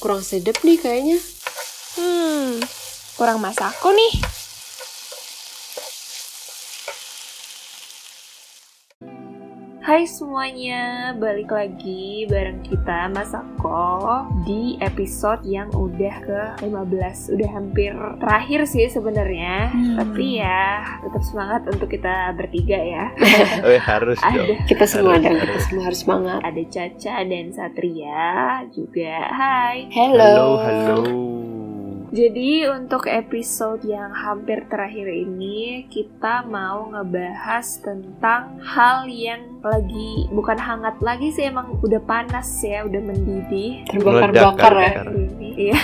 kurang sedap nih kayaknya. Hmm, kurang masako nih. Hai semuanya, balik lagi bareng kita Masako di episode yang udah ke-15 Udah hampir terakhir sih sebenarnya Hmm. Tapi ya tetap semangat untuk kita bertiga ya Oh, harus Ada dong. Kita semua Harus, dan harus. kita semua harus semangat. ada Caca dan Satria juga Hai Halo, halo. Jadi untuk episode yang hampir terakhir ini kita mau ngebahas tentang hal yang lagi bukan hangat lagi sih emang udah panas ya, udah mendidih. Terbakar-bakar ya. Iya.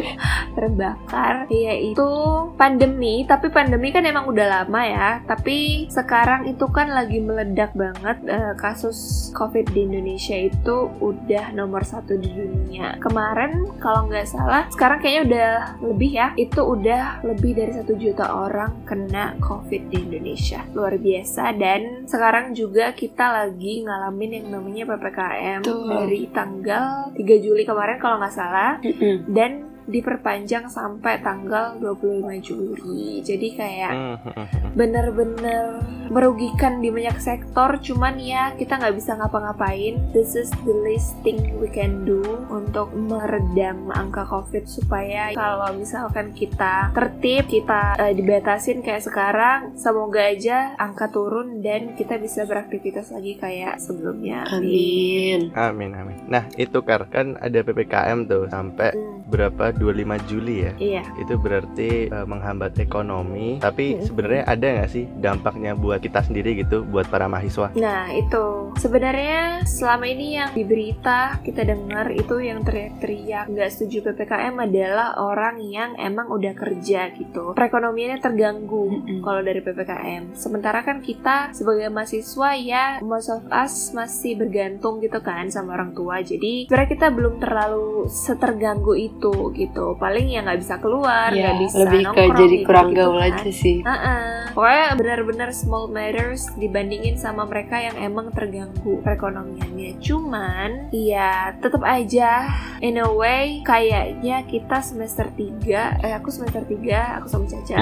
terbakar. Yaitu pandemi tapi pandemi kan emang udah lama ya. Tapi sekarang itu kan lagi meledak banget Eh, kasus covid di Indonesia itu udah nomor satu di dunia. Kemarin kalau nggak salah sekarang kayaknya udah lebih ya. Itu udah lebih dari satu juta orang kena covid di Indonesia. Luar biasa. Dan sekarang juga kita lagi ngalamin yang namanya PPKM Betul. dari tanggal 3 Juli kemarin kalau nggak salah Mm-mm. dan diperpanjang sampai tanggal 25 Juli. Jadi kayak Hmm, hmm, hmm. bener-bener merugikan di banyak sektor. Cuman ya kita nggak bisa ngapa-ngapain. This is the least thing we can do untuk meredam angka COVID supaya kalau misalkan kita tertib, kita eh, dibatasin kayak sekarang, semoga aja angka turun dan kita bisa beraktivitas lagi kayak sebelumnya. Amin. Amin, amin. Nah, itu Kar, kan ada PPKM tuh sampai Hmm, berapa 25 Juli ya. Iya. Itu berarti eh, menghambat ekonomi. Tapi Mm. sebenarnya ada nggak sih dampaknya buat kita sendiri gitu, buat para mahasiswa? Nah itu sebenarnya selama ini yang di berita kita dengar itu yang teriak-teriak nggak setuju ppkm adalah orang yang emang udah kerja gitu perekonomiannya terganggu Mm-mm. kalau dari ppkm sementara kan kita sebagai mahasiswa ya most of us masih bergantung gitu kan sama orang tua jadi sebenarnya kita belum terlalu seterganggu itu gitu paling ya nggak bisa keluar Ya, nggak bisa lebih ke nongkrong jadi gitu, kurang gitu gaul kan. aja sih. Heeh. Pokoknya benar-benar small matters dibandingin sama mereka yang emang terganggu perekonomiannya. Cuman ya tetap aja in a way kayaknya kita semester 3 eh aku semester 3 aku sama Caca.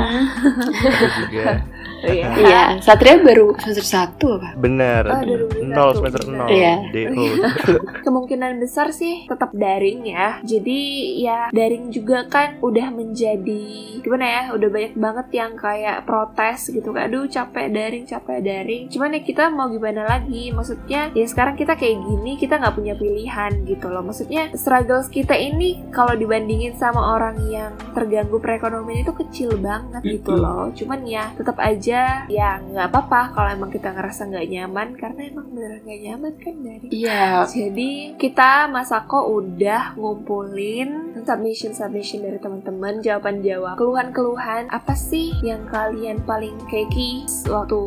Juga Oh, iya. Iya, Satria baru semester satu apa? bener. Oh, 2021. nol semester nol. Iya. DO. Kemungkinan besar sih tetap daring ya. Jadi ya daring juga kan udah menjadi gimana ya? Udah banyak banget yang kayak protes gitu kan. Aduh capek daring, capek daring. Cuman ya kita mau gimana lagi? Maksudnya ya sekarang kita kayak gini, kita nggak punya pilihan gitu loh. Maksudnya struggles kita ini kalau dibandingin sama orang yang terganggu perekonomian itu kecil banget gitu Mm-mm. loh. Cuman ya tetap aja ya nggak apa-apa kalau emang kita ngerasa nggak nyaman karena emang beneran nggak nyaman kan dari Iya. jadi kita Masako udah ngumpulin submission-submission dari teman-teman, jawaban-jawab, keluhan-keluhan apa sih yang kalian paling keki waktu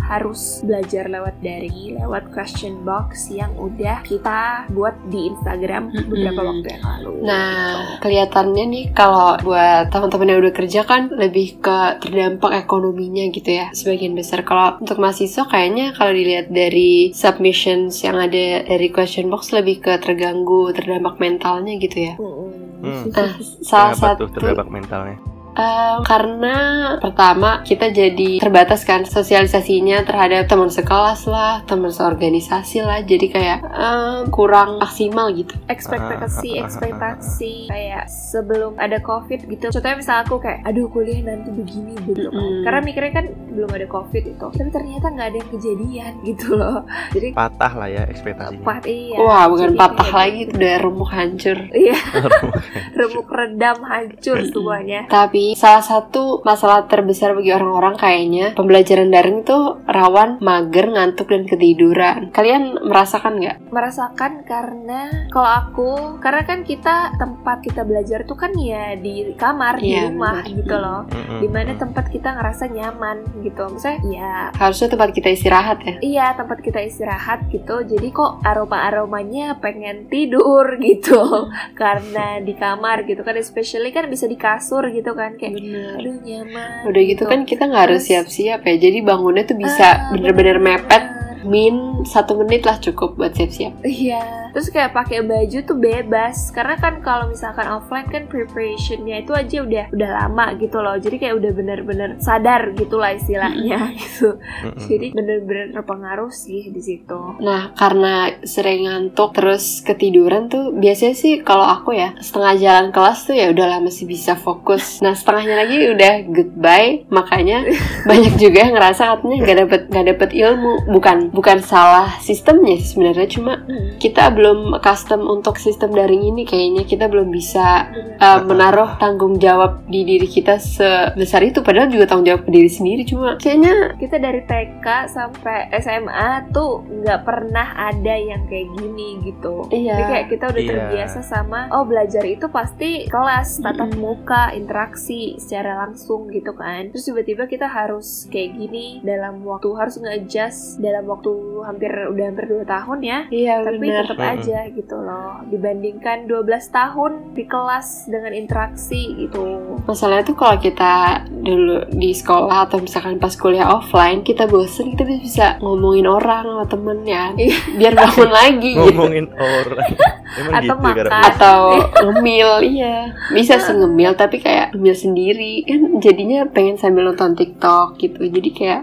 harus belajar lewat dari lewat question box yang udah kita buat di Instagram beberapa waktu yang lalu. Nah, kelihatannya nih kalau buat teman-teman yang udah kerja kan lebih ke terdampak ekonominya gitu ya. Sebagian besar kalau untuk mahasiswa kayaknya kalau dilihat dari submissions yang ada dari question box lebih ke terganggu, terdampak mentalnya gitu ya. Mm-mm. Hmm. Nah, salah Kenapa satu tuh terdampak mentalnya? Eh, karena pertama kita jadi terbatas kan sosialisasinya terhadap teman sekelas lah, teman seorganisasi lah, jadi kayak eh, kurang maksimal gitu. ekspektasi Ah, ah, ah, ekspektasi kayak sebelum ada covid gitu contohnya misal aku kayak aduh kuliah nanti begini gitu kan Mm-mm. karena mikirnya kan belum ada covid itu tapi ternyata nggak ada yang kejadian gitu loh jadi Patah lah ya ekspektasinya. pat iya Wah, bukan Jadi patah lagi, gitu. itu udah remuk hancur. iya remuk redam hancur semuanya Tapi salah satu masalah terbesar bagi orang-orang kayaknya pembelajaran daring itu rawan mager, ngantuk dan ketiduran. Kalian merasakan nggak? merasakan karena kalau aku karena kan kita tempat kita belajar tuh kan ya di kamar di Iya, rumah gitu loh Mm-mm. di mana tempat kita ngerasa nyaman gitu misalnya ya Harusnya tempat kita istirahat ya. Iya tempat kita istirahat gitu Jadi kok aroma-aromanya pengen tidur gitu Karena di kamar gitu kan Especially kan bisa di kasur gitu kan Kayak Bener. aduh nyaman Udah gitu kan kita nggak harus siap-siap ya. Jadi bangunnya tuh bisa Ah, bener-bener bener. mepet min satu menit lah cukup buat siap-siap. Iya. Terus kayak pakai baju tuh bebas. Karena kan kalau misalkan offline kan preparationnya itu aja udah udah lama gitu loh. Jadi kayak udah bener-bener sadar gitulah istilahnya gitu. Jadi bener-bener terpengaruh sih di situ. Nah, karena sering ngantuk terus ketiduran tuh biasanya sih kalau aku ya setengah jalan kelas tuh ya udahlah masih bisa fokus. Nah, setengahnya lagi udah goodbye. Makanya banyak juga yang ngerasa katanya nggak dapet nggak dapet ilmu. Bukan bukan salah sistemnya sih sebenarnya cuma kita belum custom untuk sistem daring ini kayaknya kita belum bisa uh, menaruh tanggung jawab di diri kita sebesar itu padahal juga tanggung jawab ke diri sendiri cuma kayaknya Kita dari TK sampai SMA tuh nggak pernah ada yang kayak gini gitu. Iya. Jadi kayak kita udah Iya. terbiasa sama oh belajar itu pasti kelas tatap Mm-mm. muka interaksi secara langsung gitu kan. Terus tiba-tiba kita harus kayak gini dalam waktu harus nge-adjust dalam waktu hampir udah hampir 2 tahun ya. iya Tapi benar tetap aja gitu loh. Dibandingkan 12 tahun di kelas dengan interaksi gitu. Masalahnya tuh kalau kita dulu di sekolah atau misalkan pas kuliah offline kita bosen kita bisa ngomongin orang sama temen ya. Iya. biar bangun lagi. Gitu ngomongin orang. Emang Atau gitu makan. atau ngemil iya. Bisa sih ngemil tapi kayak ngemil sendiri. Kan jadinya pengen sambil nonton TikTok gitu. Jadi kayak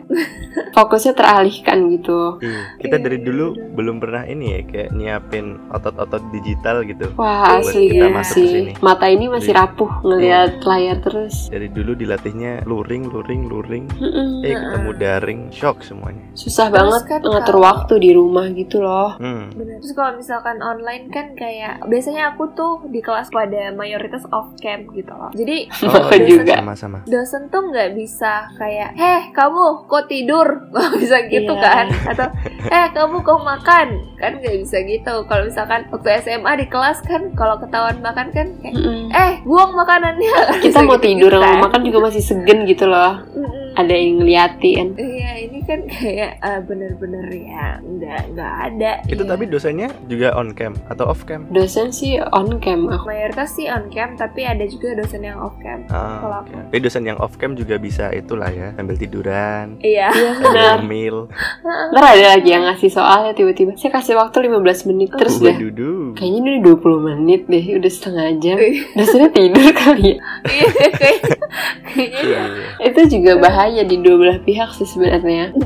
fokusnya teralihkan gitu Iya, kita Iya, dari iya, dulu iya. belum pernah ini ya kayak nyiapin otot-otot digital gitu. wah asli kita ya masuk sih mata ini masih Jadi- rapuh ngelihat layar terus Dari dulu dilatihnya luring, luring, luring. Mm-mm. Eh ketemu daring, shock semuanya. susah Terus banget kan ngatur kalau- waktu di rumah gitu loh Hmm. Bener. Terus kalau misalkan online kan kayak biasanya aku tuh di kelas pada mayoritas off cam gitu loh. Jadi Oh, iya, juga. Sama-sama. dosen tuh nggak bisa kayak, heh kamu kok tidur, nggak bisa gitu Iya. kan? Atau eh kamu kok makan, kan nggak bisa gitu. Kalau misalkan waktu SMA di kelas kan, kalau ketahuan makan kan kayak, Mm-mm. eh buang makanannya. kita mau gitu-gitu tidur kan. mau makan juga masih segen gitu loh Mm-mm. ada yang ngeliatin Iya ini kan kayak eh, bener-bener ya nggak nggak ada. Itu Iya. tapi dosennya juga on cam atau off cam? dosen sih on cam aku mayoritas sih on cam, tapi ada juga dosen yang off cam. Ah, Kalau oke. aku. Tapi dosen yang off cam juga bisa itulah ya, sambil tiduran, Iya. iya benar ngemil. ntar ada lagi yang ngasih soalnya tiba-tiba saya kasih waktu 15 menit terus deh duduk. kayaknya ini udah 20 menit deh udah setengah jam Iya. dosennya tidur kali ya Iya ya. itu juga bahaya di dua belah pihak sih sebenarnya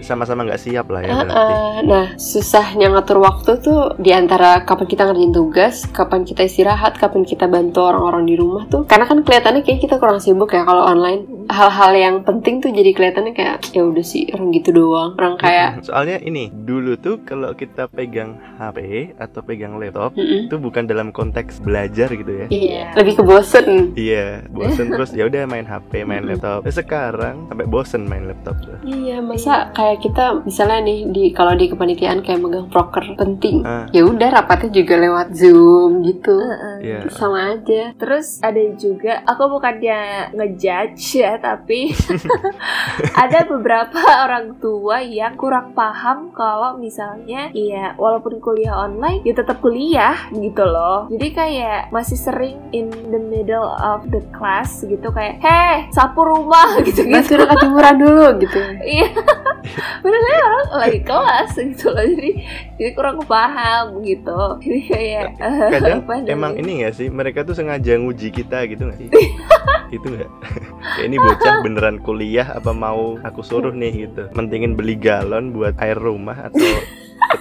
sama-sama nggak siap lah ya berarti. ah. nah susahnya ngatur waktu tuh di antara kapan kita ngerjain tugas kapan kita istirahat kapan kita bantu orang-orang di rumah tuh karena kan kelihatannya kayak kita kurang sibuk ya kalau online hal-hal yang penting tuh jadi kelihatannya kayak ya udah sih orang gitu doang orang kayak Soalnya ini dulu tuh kalau kita pegang HP atau pegang laptop "Mm-mm." itu bukan dalam konteks belajar gitu ya. Iya, lebih ke bosen. Iya, bosen terus ya udah main HP, main Mm-mm. laptop. Eh, sekarang sampai bosen main laptop tuh. Iya, masa kayak kita misalnya nih di kalau di kepanitiaan kayak megang proker penting. Ah. Ya udah rapatnya juga lewat Zoom gitu. Heeh. Iya. Sama aja. Terus ada juga aku bukannya ngejudge ya tapi ada beberapa orang tua yang kurang paham kalau misalnya ya walaupun kuliah online ya tetap kuliah gitu loh. Jadi kayak masih sering in the middle of the class gitu kayak heh sapu rumah gitu gitu. udah ketimuran dulu gitu. Iya. Benernya orang lagi kelas gitu loh jadi jadi kurang paham gitu. Jadi kayak eh, Kadang apa emang ini gak sih mereka tuh sengaja nguji kita gitu gak sih? itu nggak? Kayak ini bocah beneran kuliah apa mau aku suruh nih gitu. Mentingin beli galon buat air rumah atau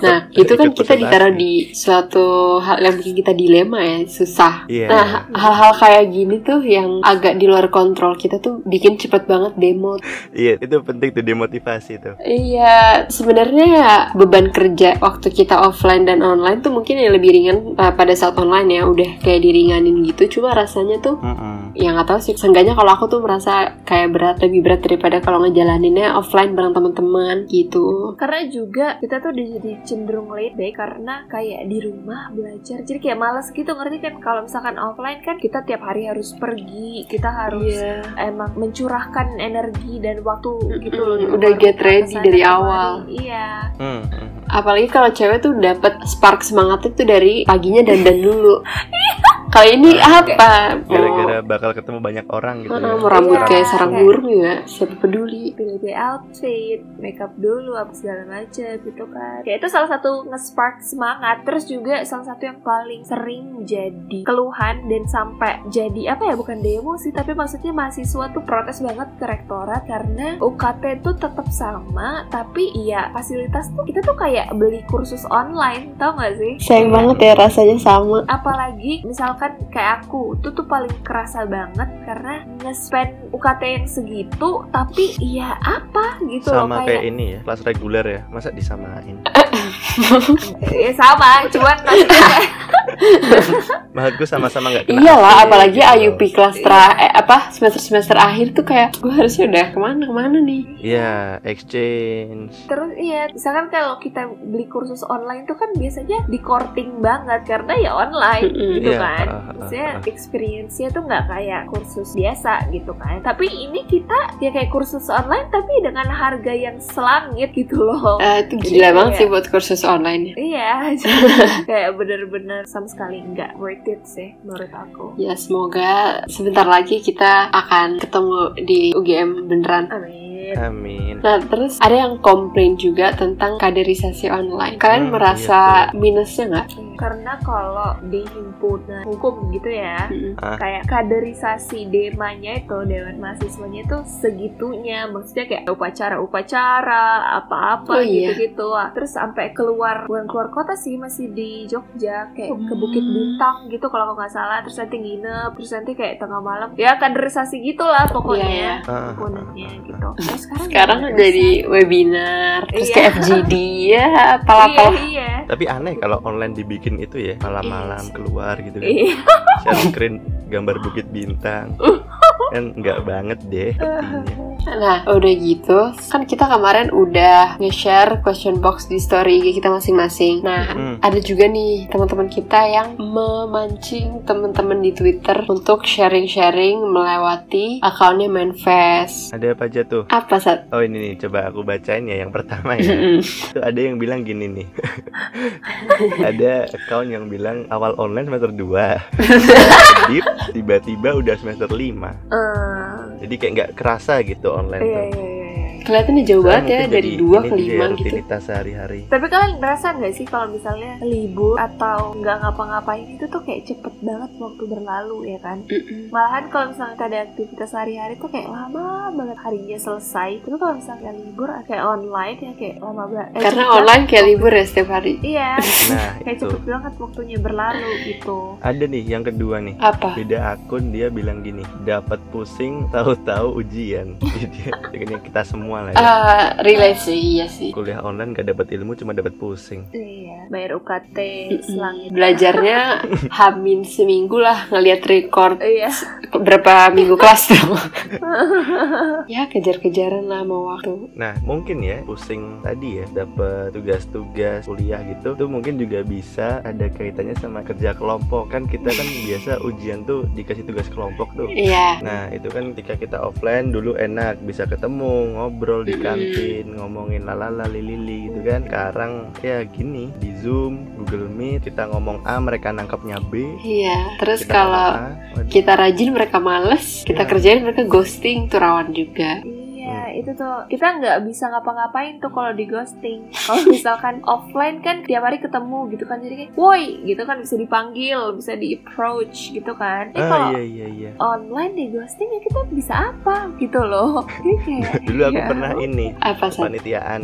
Nah, itu kan kita ditaruh di suatu hal yang bikin kita dilema ya, susah. Iya. Nah, hal-hal kayak gini tuh yang agak di luar kontrol kita tuh bikin cepet banget demo. Iya, itu penting tuh demotivasi tuh. Iya, sebenarnya ya beban kerja waktu kita offline dan online tuh mungkin yang lebih ringan uh, pada saat online ya, udah kayak diringanin gitu. Cuma rasanya tuh Mm-mm. yang nggak tahu sih. Seenggaknya kalau aku tuh merasa kayak berat, lebih berat daripada kalau ngejalaninnya offline bareng teman-teman gitu. karena juga kita tuh udah jadi cenderung day karena kayak di rumah belajar jadi kayak males gitu ngerti kan kalau misalkan offline kan kita tiap hari harus pergi kita harus Iya. emang mencurahkan energi dan waktu gitu loh Mm-mm, di udah get ready dari awal. iya Hmm, hmm. Apalagi kalau cewek tuh dapat spark semangatnya tuh dari paginya dandan dulu. Kalau ini apa? gara-gara bakal ketemu banyak orang gitu Mau, ya rambut Iya, kayak sarang burung ya, siapa peduli? pilih-pilih outfit, makeup dulu apa segala macam gitu kan. Kayak itu salah satu nge-spark semangat. Terus juga salah satu yang paling sering jadi keluhan dan sampai jadi apa ya bukan demo sih, tapi maksudnya mahasiswa tuh protes banget ke rektorat karena UKT tuh tetap sama, tapi iya fasilitas tuh kita tuh kayak beli kursus online, tau gak sih? Sayang banget ya rasanya sama. apalagi misalkan kayak aku tuh tuh paling kerasa banget karena nge-spend UKT yang segitu tapi ya apa gitu sama loh kayak ini ya kelas reguler ya masa disamain? Ya sama cuman maksudnya maksudku sama-sama nggak kena Iyalah, AC apalagi gitu. IUP kelas tra eh, apa semester semester akhir tuh kayak gue harusnya udah ke mana ke mana nih. Iya, exchange. terus iya misalkan kalau kita beli kursus online tuh kan biasanya di courting banget karena ya online gitu Iya, kan ah, ah, maksudnya ah. experience-nya tuh nggak kayak kursus biasa gitu kan tapi ini kita ya kayak kursus online tapi dengan harga yang selangit gitu loh Eh, itu Jadi gila banget kayak- sih buat kursus online. Iya, kayak bener-bener sama sekali nggak worth it sih menurut aku. Ya semoga sebentar lagi kita akan ketemu di UGM beneran. Amin. Amin. Nah terus ada yang komplain juga tentang kaderisasi online. Kalian Hmm, merasa minusnya nggak? Karena kalau di himpunan hukum gitu ya. Ah. kayak kaderisasi demanya itu dewan mahasiswanya itu segitunya, maksudnya kayak upacara-upacara apa-apa Oh, iya. gitu-gitu. Wah, Terus sampai keluar bukan keluar kota sih masih di Jogja kayak ke Hmm. Bukit Bintang gitu kalau aku nggak salah. Terus nanti nginep, terus nanti kayak tengah malam. Ya kaderisasi gitulah Iya, pokoknya. iya. Himpunannya gitu. Terus sekarang Sekarang jadi webinar, terus Iya. ke FGD ya, Iya, apalah-apalah. iya. Tapi aneh kalau online dibikin itu ya malam-malam keluar gitu kan. Iya. Share screen gambar bukit bintang. kan nggak banget deh. Nah, udah gitu, kan kita kemarin udah nge-share question box di story IG kita masing-masing. Nah, Hmm. ada juga nih teman-teman kita yang memancing teman-teman di Twitter untuk sharing-sharing melewati akunnya Manfest. Ada apa aja tuh? Apa saat? Oh ini nih coba aku bacain ya yang pertama ya. Itu ada yang bilang gini nih. ada account yang bilang awal online semester 2. Kedip tiba-tiba udah semester 5. Jadi kayak nggak kerasa gitu online iya, tuh. iya, iya. Kelihatannya jauh banget ya dari jadi 2 ini ke juga 5 ya, gitu. rutinitas sehari-hari. Tapi kalian ngerasa nggak sih kalau misalnya libur atau nggak ngapa-ngapain itu tuh kayak cepet banget waktu berlalu ya kan? Mm-mm. Malahan kalau misalnya kita ada aktivitas sehari-hari tuh kayak lama banget harinya selesai. Tapi kalau misalnya libur kayak online ya kayak lama banget. Eh, Karena cepet online kayak libur ya setiap hari. Iya, Nah, kayak itu. cepet banget waktunya berlalu gitu. Ada nih yang kedua nih. Apa? Beda akun dia bilang gini, dapat pusing tahu-tahu ujian. Jadi kayaknya kita semua lah ya. Eh, relate sih, iya sih. Kuliah online gak dapat ilmu cuma dapat pusing. Iya, bayar UKT selangit. Belajarnya hamin seminggu lah ngeliat record Iya. berapa minggu kelas tuh. ya kejar-kejaran lah mau waktu. Nah, mungkin ya pusing tadi ya dapat tugas-tugas kuliah gitu tuh mungkin juga bisa ada kaitannya sama kerja kelompok. Kan kita kan biasa ujian tuh dikasih tugas kelompok tuh. Iya. Nah, itu kan ketika kita offline dulu enak bisa ketemu, ngobrol di Mm-mm. kantin, ngomongin lalala lili gitu kan. Sekarang ya gini, di Zoom, Google Meet, kita ngomong A, mereka nangkapnya B. Iya. Terus Kita kalau A, kita rajin mereka males, kita Iya. kerjain mereka ghosting tuh rawan juga. Iya, itu tuh kita nggak bisa ngapa-ngapain tuh kalau di ghosting. Kalau misalkan offline kan tiap hari ketemu gitu kan, jadi kayak, woi, gitu kan bisa dipanggil, bisa di approach gitu kan. Eh Ah kalau iya iya iya. online di ghosting ya kita bisa apa gitu loh. Jadi kayak, Dulu aku ya. pernah ini Apa panitiaan.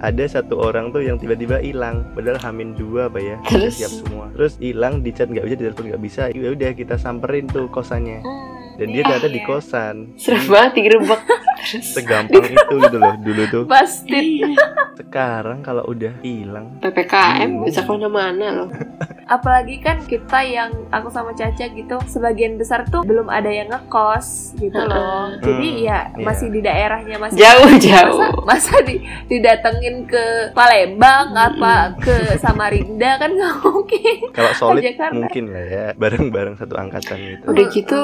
Ada satu orang tuh yang tiba-tiba hilang, padahal hamin dua apa ya, Terus? siap semua. Terus hilang di chat nggak bisa, di telepon nggak bisa. Ya udah kita samperin tuh kosannya. Hmm, Dan dia iya, ternyata di iya. kosan. Serem banget digerebek. Terus Segampang itu gitu loh dulu tuh. Busted. Sekarang kalau udah hilang, PPKM bisa ke mana-mana loh. Apalagi kan kita yang aku sama Caca gitu, sebagian besar tuh belum ada yang ngekos gitu loh. Jadi Hmm, ya iya. masih di daerahnya masih Jauh-jauh. masa, masa di, didatengin ke Palembang apa ke Samarinda kan nggak mungkin kalau solid mungkin lah ya, bareng-bareng satu angkatan gitu. Udah gitu.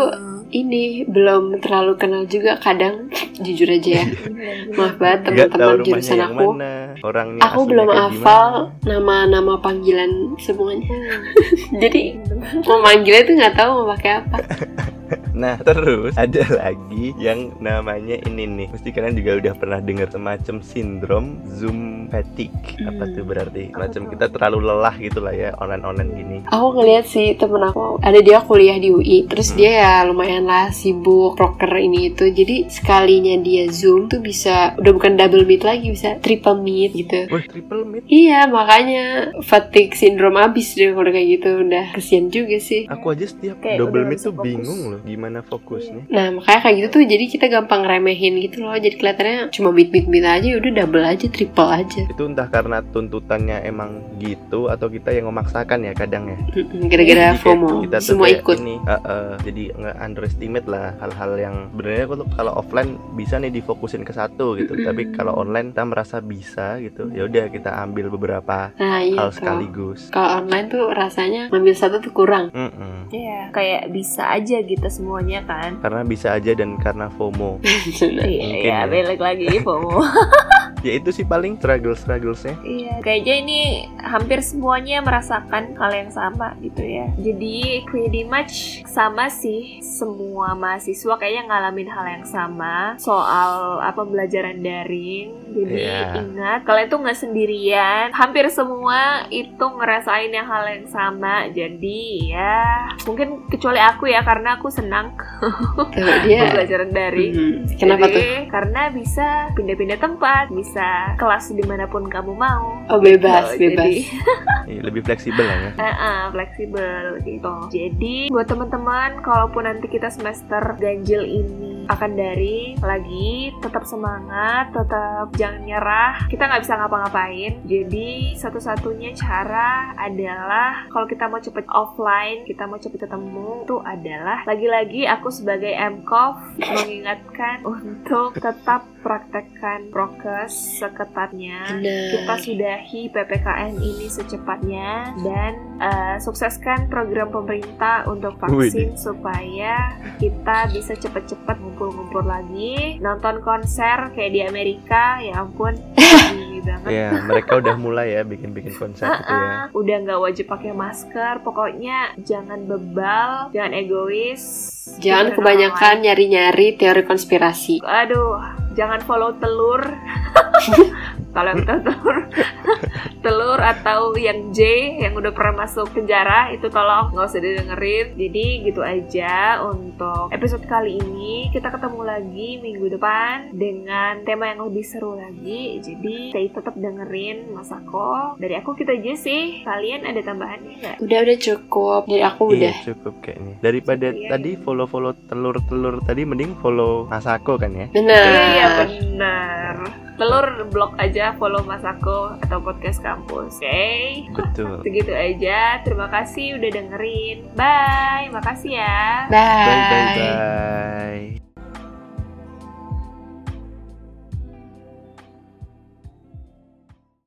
Ini belum terlalu kenal juga kadang jujur aja ya. Maaf banget teman-teman jurusan yang aku. mana. orangnya Aku belum hafal nama-nama panggilan semuanya. Hmm. Jadi mau manggilnya tuh nggak tahu mau pakai apa. Nah terus ada lagi yang namanya ini nih Mesti kalian juga udah pernah dengar semacam sindrom Zoom fatigue Apa Hmm. tuh berarti? Apa Macam kita terlalu lelah gitu lah ya online-online gini Aku ngeliat sih temen aku ada dia kuliah di UI, terus Hmm. dia ya lumayan lah sibuk proker ini itu. Jadi sekalinya dia zoom tuh bisa udah bukan double meet lagi, bisa triple meet gitu. Wih triple meet Iya makanya fatigue syndrome abis deh kalau kayak gitu udah kesian juga sih. Aku aja setiap Kayak double meet tuh fokus. bingung loh Gimana fokusnya. Nah makanya kayak gitu tuh jadi kita gampang remehin gitu loh. Jadi kelihatannya cuma meet meet meet aja udah double aja triple aja. Itu entah karena tuntutannya emang gitu Atau kita yang memaksakan ya kadang ya. Gara-gara FOMO. kita semua ikut. ini, uh, uh, jadi nggak underestimate lah hal-hal yang sebenarnya tuh kalau offline bisa nih difokusin ke satu gitu. Tapi kalau online kita merasa bisa gitu ya udah kita ambil beberapa Nah iya hal tuh sekaligus. Kalau online tuh rasanya ngambil satu tuh kurang. Mm-mm. Iya, kayak bisa aja gitu semuanya kan. karena bisa aja dan karena FOMO. Iya, iya, ya. balik lagi FOMO. ya itu sih paling struggle strugglesnya Iya, kayaknya ini hampir semuanya merasakan hal yang sama gitu ya. Jadi pretty much sama sih semua mahasiswa kayaknya ngalamin hal yang sama soal apa pembelajaran daring. Jadi Iya. ingat kalian tuh nggak sendirian. Hampir semua itu ngerasain yang hal yang sama. Jadi ya mungkin kecuali aku ya karena aku senang Tuh dia pembelajaran daring. Hmm, Kenapa Jadi, tuh? Karena bisa pindah-pindah tempat, bisa kelas di mana pun kamu mau. Oh bebas, Gitu, bebas. Jadi, Ya, lebih fleksibel lah ya eh, eh, fleksibel gitu. Jadi, buat teman-teman, kalaupun nanti kita semester ganjil ini akan daring lagi, tetap semangat, tetap jangan nyerah. Kita nggak bisa ngapa-ngapain. Jadi, satu-satunya cara adalah kalau kita mau cepet offline, kita mau cepet ketemu, itu adalah lagi-lagi aku sebagai MKOF mengingatkan untuk tetap praktekkan prokes seketatnya kita sudahi PPKM ini secepatnya dan eh, sukseskan program pemerintah untuk vaksin supaya kita bisa cepet-cepet ngumpul-ngumpul lagi nonton konser kayak di Amerika ya ampun gini banget. Ya mereka udah mulai ya bikin-bikin konser gitu ya. Ah, udah nggak wajib pakai masker pokoknya jangan bebal jangan egois Jangan kebanyakan nyari-nyari teori konspirasi. aduh jangan follow telur kalau telur telur atau yang J yang udah pernah masuk penjara itu tolong nggak usah didengerin jadi gitu aja untuk episode kali ini kita ketemu lagi minggu depan dengan tema yang lebih seru lagi jadi stay tetap dengerin Masako dari aku kita aja sih kalian ada tambahannya nggak Udah udah cukup. Dari aku udah. Iya cukup kayaknya Daripada Iya. tadi follow-follow telur-telur tadi Mending follow Masako kan ya Benar. Iya benar. Telur blog aja follow Masako atau podcast kampus. Oke. Betul Segitu aja. Terima kasih udah dengerin. Bye. Makasih ya. Bye. Bye bye bye